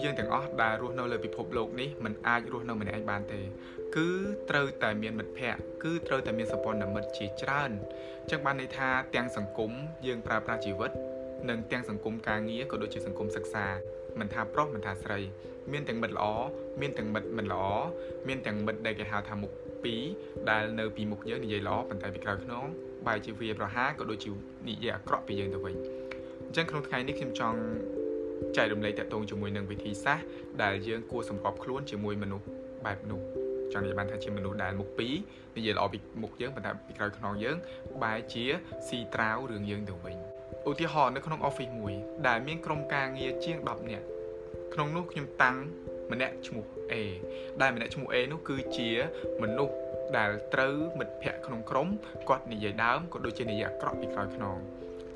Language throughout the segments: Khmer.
ស្សយើងទាំងអស់ដែលរស់នៅលើពិភពលោកនេះมันអាចរស់នៅម្នាក់ឯងបានទេ គឺត្រូវតែមានមិត្តភ័ក្តិគឺត្រូវតែមានសម្ព័ន្ធមិត្តជាច្រើនអញ្ចឹងបានន័យថាទាំងសង្គមយើងប្រើប្រាស់ជីវិតនិងទាំងសង្គមការងារក៏ដូចជាសង្គមសិក្សាមិនថាប្រុសមិនថាស្រី មានទាំងមិត្តល្អមានទាំងមិត្តមិនល្អមានទាំងមិត្តដែលគេហៅថាមុខពីរដែលនៅពីមុខយើងនិយាយល្អប៉ុន្តែពីក្រោយខ្នងបែរជាវាប្រហាក៏ដូចជានិយាយអាក្រក់ពីយើងទៅវិញអញ្ចឹងក្នុងថ្ងៃនេះខ្ញុំចង់ ចែករំលែកតកតងជាមួយនឹងវិធីសាស្ត្រដែលយើងគួរសម្របខ្លួនជាមួយមនុស្សបែបនោះចង់និយាយបានថាជាមនុស្សដែលមុខពីរនិយាយល្អពីមុខយើងប៉ុន្តែពីក្រោយខ្នងយើងបែរជាស៊ីត្រាវរឿងយើងទៅវិញឧទាហរណ៍នៅក្នុង office មួយ ដែលមានក្រុមការងារជាង10នាក់ក្នុងនោះខ្ញុំតាំងម្នាក់ឈ្មោះ A ដែលម្នាក់ឈ្មោះ A នោះគឺជាមនុស្សដែលត្រូវមិត្តភ័ក្តិក្នុងក្រុមគាត់និយាយដើមក៏ដូចជានិយាយអាក្រក់ពីក្រោយខ្នង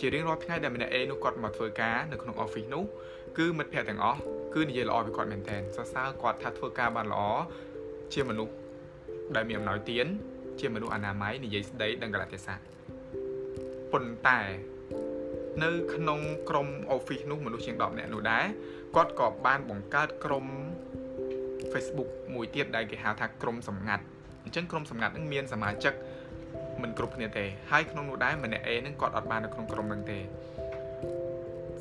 ជារៀងរាល់ថ្ងៃដែលម្នាក់ A នោះគាត់មកធ្វើការនៅក្នុង office នោះគឺមិត្តភ័ក្តិទាំងអស់គឺនិយាយល្អពីគាត់មែនទែនសរសើរគាត់ថាធ្វើការបានល្អជាមនុស្សដែលមានអំណោយទានជាមនុស្សអនាម័យនិយាយស្ដីដឹងកលៈទេសៈប៉ុន្តែនៅក្នុងក្រុម office នោះមនុស្សជាង10នាក់នោះដែរគាត់ក៏បានបង្កើតក្រុម Facebook មួយទៀតដែលគេហៅថាក្រុមសម្ងាត់អញ្ចឹងក្រុមសម្ងាត់នឹងមានសមាជិក មិនគ្រប់គ្នាទេហើយក្នុងនោះដែរម្នាក់ A នឹងគាត់អត់បាននៅក្នុងក្រុមនឹងទេ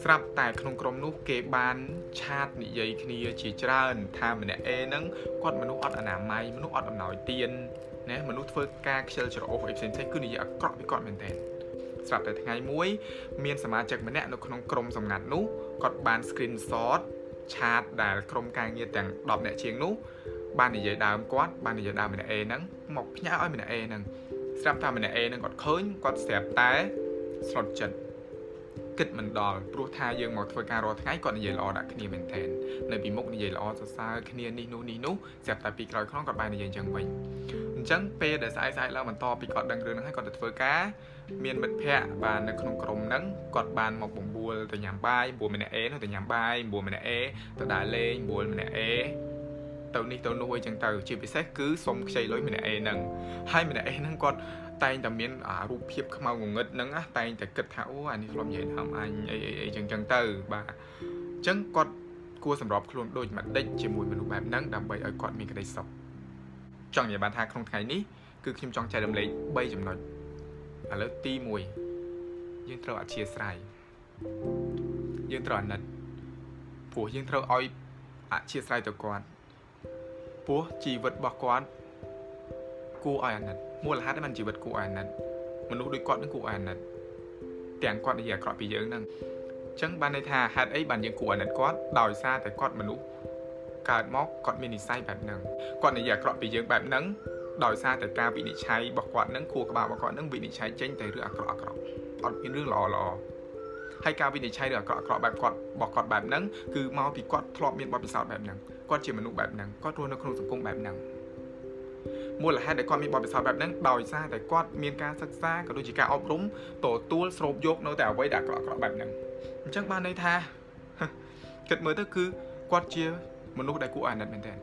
ស្រាប់តែក្នុងក្រុមនោះគេបានឆាតនិយាយគ្នាជាច្រើន ថាម្នាក់ A ហ្នឹងគាត់មនុស្សអត់អនាម័យមនុស្សអត់អំណោយទានណាមនុស្សធ្វើការខ្ជិលច្រអូសអីផ្សេងៗគឺនិយាយអាក្រក់ពីគាត់មែនទែនស្រាប់តែថ្ងៃមួយមានសមាជិកម្នាក់នៅក្នុងក្រុមសម្ងាត់នោះគាត់បាន screenshot ឆាតដែលក្រុមការងារទាំង10នាក់ជាងនោះបាននិយាយដើមគាត់បាននិយាយដើមម្នាក់ A ហ្នឹងមកផ្ញើឲ្យម្នាក់ A ហ្នឹង ស្រាប់តែម្នាក់ A ហ្នឹងគាត់ឃើញគាត់ស្រាប់តែស្លុតចិត្តគិតមិនដល់ព្រោះថាយើងមកធ្វើការរាល់ថ្ងៃគាត់និយាយល្អដាក់គ្នាមែនទែននៅពីមុខនិយាយល្អសរសើរគ្នានេះនោះនេះនោះស្រាប់តែពីក្រោយខ្នងគាត់បាននិយាយអញ្ចឹងវិញអញ្ចឹងពេលដែលស្អែកស្អែកឡើងបន្តពីគាត់ដឹងរឿងហ្នឹងហើយគាត់ទៅធ្វើការមានមិត្តភ័ក្តិបាននៅក្នុងក្រុមហ្នឹងគាត់បានមកបំពួលទៅញ៉ាំបាយបំពួលម្នាក់ A នោះទៅញ៉ាំបាយបំពួលម្នាក់ A ទៅដើរលេងបំពួលម្នាក់ A ទៅនេះទៅនោះអីចឹងទៅជាពិសេសគឺសុំខ្ចីលុយម្នាក់ A ហ្នឹងហើយម្នាក់ A ហ្នឹងគាត់តែងតែមានអារូបភាពខ្មៅងងឹតហ្នឹងណាតែងតែគិតថាអូអានេះធ្លាប់និយាយដើមអញអីអីអីចឹងចឹងទៅបាទអញ្ចឹងគាត់គួរសម្របខ្លួនដូចម្ដេចជាមួយមនុស្សបែបហ្នឹងដើម្បីឲ្យគាត់មានក្តីសុខចង់និយាយបានថាក្នុងថ្ងៃនេះគឺខ្ញុំចង់ចែករំលែក3ចំណុចឥឡូវទី1យើងត្រូវអធិស្ឋានយើងត្រូវអាណិតព្រោះយើងត្រូវឲ្យអធិស្ឋានទៅគាត់ ព្រោះជីវិតរបស់គាត់គួរឲ្យអាណិតមូលហេតុហ្នឹងជីវិតគួរឲ្យអាណិតមនុស្សដូចគាត់នឹងគួរឲ្យអាណិតទាំងគាត់និយាយអាក្រក់ពីយើងហ្នឹងអញ្ចឹងបានន័យថាហេតុអីបានយើងគួរអាណិតគាត់ដោយសារតែគាត់មនុស្សកើតមកគាត់មាននិស្ស័យបែបហ្នឹងគាត់និយាយអាក្រក់ពីយើងបែបហ្នឹងដោយសារតែការវិនិច្ឆ័យរបស់គាត់នឹងខួរក្បាលរបស់គាត់នឹងវិនិច្ឆ័យចេញតែរឿងអាក្រក់អាក្រក់អត់មានរឿងល្អល្អហើយការវិនិច្ឆ័យរឿងអាក្រក់អាក្រក់បែបគាត់របស់គាត់បែបហ្នឹងគឺមកពីគាត់ធ្លាប់មានបទពិសោធន៍បែបហ្នឹង គាត់ជាមនុស្សបែបហ្នឹងគាត់រស់នៅក្នុងសង្គមបែបហ្នឹងមូលហេតុដែលគាត់មានបទពិសោធន៍បែបហ្នឹងដោយសារតែគាត់មានការសិក្សាក៏ដូចជាការអប់រំទទួលស្រូបយកនៅតែអ្វីដែលអាក្រក់អាក្រក់បែបហ្នឹងអញ្ចឹងបានន័យថាគិតមើលទៅគឺគាត់ជាមនុស្សដែលគួរអាណិតមែនទែន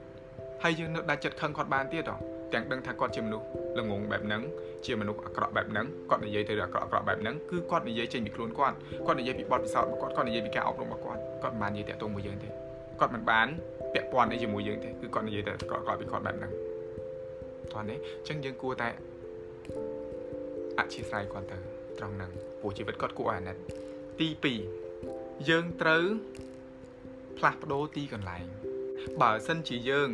ហើយយើងនៅដាច់ចិត្តខឹងគាត់បានទៀតហ៎ទាំងដឹងថាគាត់ជាមនុស្សល្ងងបែបហ្នឹងជាមនុស្សអាក្រក់បែបហ្នឹងគាត់និយាយទៅអាក្រក់អាក្រក់បែបហ្នឹងគឺគាត់និយាយចេញពីខ្លួនគាត់គាត់និយាយពីបទពិសោធន៍របស់គាត់គាត់និយាយពីការអប់រំរបស់គាត់គាត់មិនបាននិយាយតាក់ទងមួយយើងទេ គាត់មិនបានពាក់ព័ន្ធអីជាមួយយើងទេគឺគាត់និយាយតែអាក្រក់អាក្រក់ពីគាត់បែបហ្នឹងតោះនេះអញ្ចឹងយើងគួរតែអធិស្ឋានគាត់ទៅត្រង់ហ្នឹងព្រោះជីវិតគាត់គួរឲ្យអាណិតទី2យើងត្រូវផ្លាស់ប្ដូរទីកន្លែងបើសិនជាយើង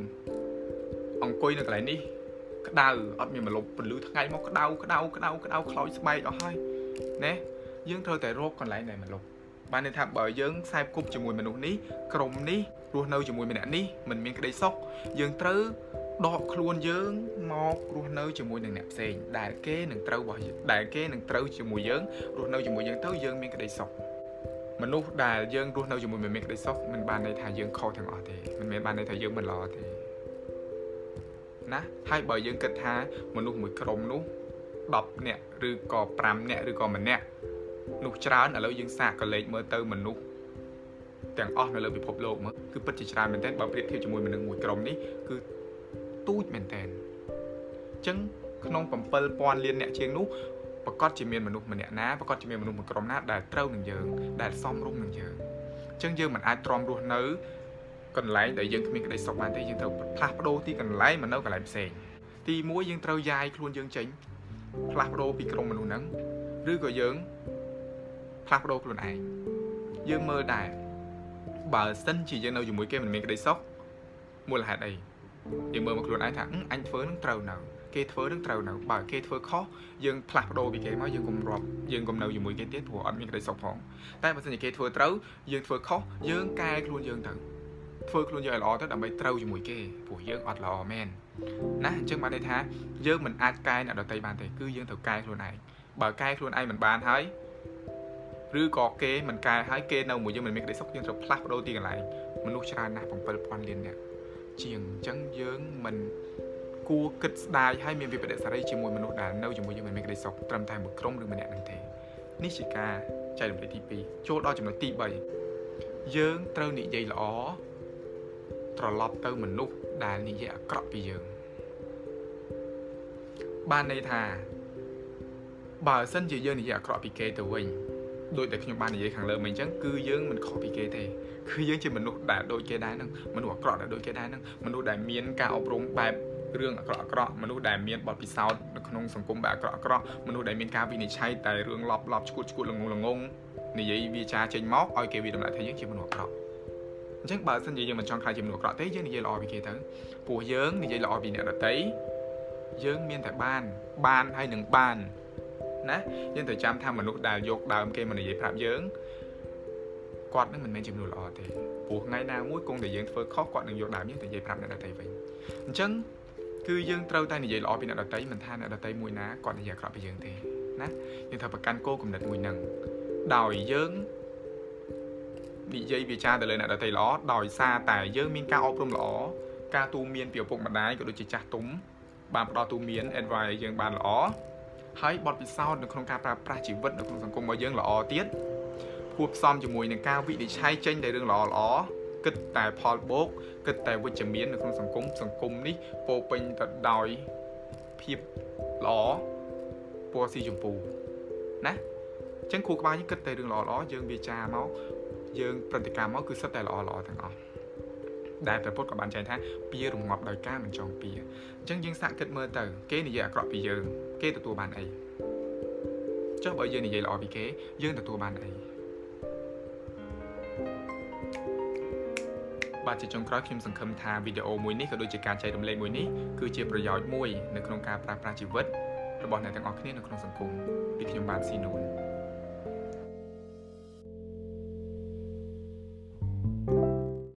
អង្គុយនៅកន្លែងនេះក្តៅអត់មានមលប់ពលឺថ្ងៃមកក្តៅក្តៅក្តៅក្តៅខ្លោចស្បែកអស់ហើយណាយើងត្រូវតែរកកន្លែងដែលមលប់ បានន័យថាបើយើងខ្សែគប់ជាមួយមនុស្សនេះក្រុមនេះរស់នៅជាមួយម្នាក់នេះមិនមានក្តីសុខយើងត្រូវដកខ្លួនយើងមករស់នៅជាមួយនឹងអ្នកផ្សេងដែលគេនឹងត្រូវរបស់ដែលគេនឹងត្រូវជាមួយយើងរស់នៅជាមួយយើងទៅយើងមានក្តីសុខមនុស្សដែលយើងរស់នៅជាមួយមិនមានក្តីសុខមិនបានន័យថាយើងខុសទាំងអស់ទេមិនមែនបានន័យថាយើងមិនល្អទេណាហើយបើយើងគិតថាមនុស្សមួយក្រុមនោះ10នាក់ឬក៏5នាក់ឬក៏1នាក់ នោះច្រើនឥឡូវយើងសាកក៏លេខមើលទៅមនុស្សទាំងអស់នៅលើពិភពលោកមើលគឺពិតជាច្រើនមែនទែនបើប្រៀបធៀបជាមួយមនុស្សមួយក្រុមនេះគឺទូចមែនទែនអញ្ចឹងក្នុង7000លានអ្នកជាងនោះប្រកាសជាមានមនុស្សម្នាក់ណាប្រកាសជាមានមនុស្សមួយក្រុមណាដែលត្រូវនឹងយើងដែលសមរម្យនឹងយើងអញ្ចឹងយើងមិនអាចទ្រាំរស់នៅកន្លែងដែលយើងគ្មានក្តីសុខបានទេយើងត្រូវផ្លាស់ប្ដូរទីកន្លែងមកនៅកន្លែងផ្សេងទី1យើងត្រូវយាយខ្លួនយើងចេញផ្លាស់ប្ដូរពីក្រុមមនុស្សហ្នឹងឬក៏យើង ផ្លាស់ប្ដូរខ្លួនឯងយើងមើលដែរបើសិនជាយើងនៅជាមួយគេមិនមានក្តីសុខមូលហេតុអីយើងមើលមកខ្លួនឯងថាអញធ្វើនឹងត្រូវនៅគេធ្វើនឹងត្រូវនៅបើគេធ្វើខុសយើងផ្លាស់ប្ដូរពីគេមកយើងកុំរាប់យើងកុំនៅជាមួយគេទៀតព្រោះអត់មានក្តីសុខផងតែបើសិនជាគេធ្វើត្រូវយើងធ្វើខុសយើងកែខ្លួនយើងទៅធ្វើខ្លួនយើងឲ្យល្អទៅដើម្បីត្រូវជាមួយគេព្រោះយើងអត់ល្អមែនណាអញ្ចឹងបានន័យថាយើងមិនអាចកែអ្នកដទៃបានទេគឺយើងត្រូវកែខ្លួនឯងបើកែខ្លួនឯងមិនបានហើយ ឬក៏គេមិនកែហើយគេនៅមួយយើងមិនមានក្តីសុខយើងត្រូវផ្លាស់ប្ដូរទីកន្លែងមនុស្សច្រើនណាស់7000លាននាក់ជាងអញ្ចឹងយើងមិនគួរគិតស្ដាយហើយមានវិបត្តិសេរីជាមួយមនុស្សដែលនៅជាមួយយើងមិនមានក្តីសុខត្រឹមតែមួយក្រុមឬម្នាក់នឹងទេនេះជាការចែករំលែកទី2ចូលដល់ចំណុចទី3យើងត្រូវនិយាយល្អត្រឡប់ទៅមនុស្សដែលនិយាយអាក្រក់ពីយើងបានន័យថាបើសិនជាយើងនិយាយអាក្រក់ពីគេទៅវិញ ដូចតែខ្ញុំបាននិយាយខាងលើមិញអញ្ចឹងគឺយើងមិនខុសពីគេទេគឺយើងជាមនុស្សដែលដូចគេដែរហ្នឹងមនុស្សអាក្រក់ដែលដូចគេដែរហ្នឹងមនុស្សដែលមានការអប់រំបែបរឿងអាក្រក់អាក្រក់មនុស្សដែលមានបទពិសោធន៍នៅក្នុងសង្គមបែបអាក្រក់អាក្រក់មនុស្សដែលមានការវិនិច្ឆ័យតែរឿងលប់លប់ឈួតឈួតល្ងងល្ងងនិយាយវាចាចេញមកឲ្យគេវាតម្លៃថាយើងជាមនុស្សអាក្រក់អញ្ចឹងបើសិនជាយើងមិនចង់ខ្លាចជាមនុស្សអាក្រក់ទេយើងនិយាយល្អពីគេទៅព្រោះយើងនិយាយល្អពីអ្នកដទៃយើងមានតែបានបានហើយនឹងបាន ណាយើងត្រូវចាំថាមនុស្សដែលយកដើមគេមកនិយាយប្រាប់យើងគាត់នឹងមិនមែនជាមនុស្សល្អទេព្រោះថ្ងៃណាមួយគង់តែយើងធ្វើខុសគាត់នឹងយកដើមយើងទៅនិយាយប្រាប់អ្នកដទៃវិញអញ្ចឹងគឺយើងត្រូវតែនិយាយល្អពីអ្នកដទៃមិនថាអ្នកដទៃមួយណាគាត់និយាយអាក្រក់ពីយើងទេណាយើងត្រូវប្រកាន់គោលគំនិតមួយនឹងដោយយើងនិយាយវាចាទៅលើអ្នកដទៃល្អដោយសារតែយើងមានការអប់រំល្អការទូមានពីឪពុកម្ដាយក៏ដូចជាចាស់ទុំបានផ្ដល់ទូមាន advice យើងបានល្អ ហើយបទពិសោធន៍នៅក្នុងការប្រើប្រាស់ជីវិតនៅក្នុងសង្គមរបស់យើងល្អទៀតគួបផ្សំជាមួយនឹងការវិនិច្ឆ័យចេញតែរឿងល្អល្អគិតតែផលបូកគិតតែវិជ្ជមាននៅក្នុងសង្គមសង្គមនេះពោពេញទៅដោយភាពល្អពណ៌ស៊ីចម្ពូណាអញ្ចឹងគ្រូក្បាលយើងគិតតែរឿងល្អល្អយើងវាចាមកយើងប្រតិកម្មមកគឺសិតតែល្អល្អទាំងអស់ ដែលព្រះពុទ្ធក៏បានចែងថាពៀរងាប់ដោយការមិនចងពៀអញ្ចឹងយើងសាកគិតមើលទៅគេនិយាយអាក្រក់ពីយើងគេទទួលបានអីចុះបើយើងនិយាយល្អពីគេយើងទទួលបានអីបាទជាចុងក្រោយខ្ញុំសង្ឃឹមថាវីដេអូមួយនេះក៏ដូចជាការចែករំលែកមួយនេះគឺជាប្រយោជន៍មួយនៅក្នុងការប្រើប្រាស់ជីវិតរបស់អ្នកទាំងអស់គ្នានៅក្នុងសង្គមពីខ្ញុំបាទស៊ីនូន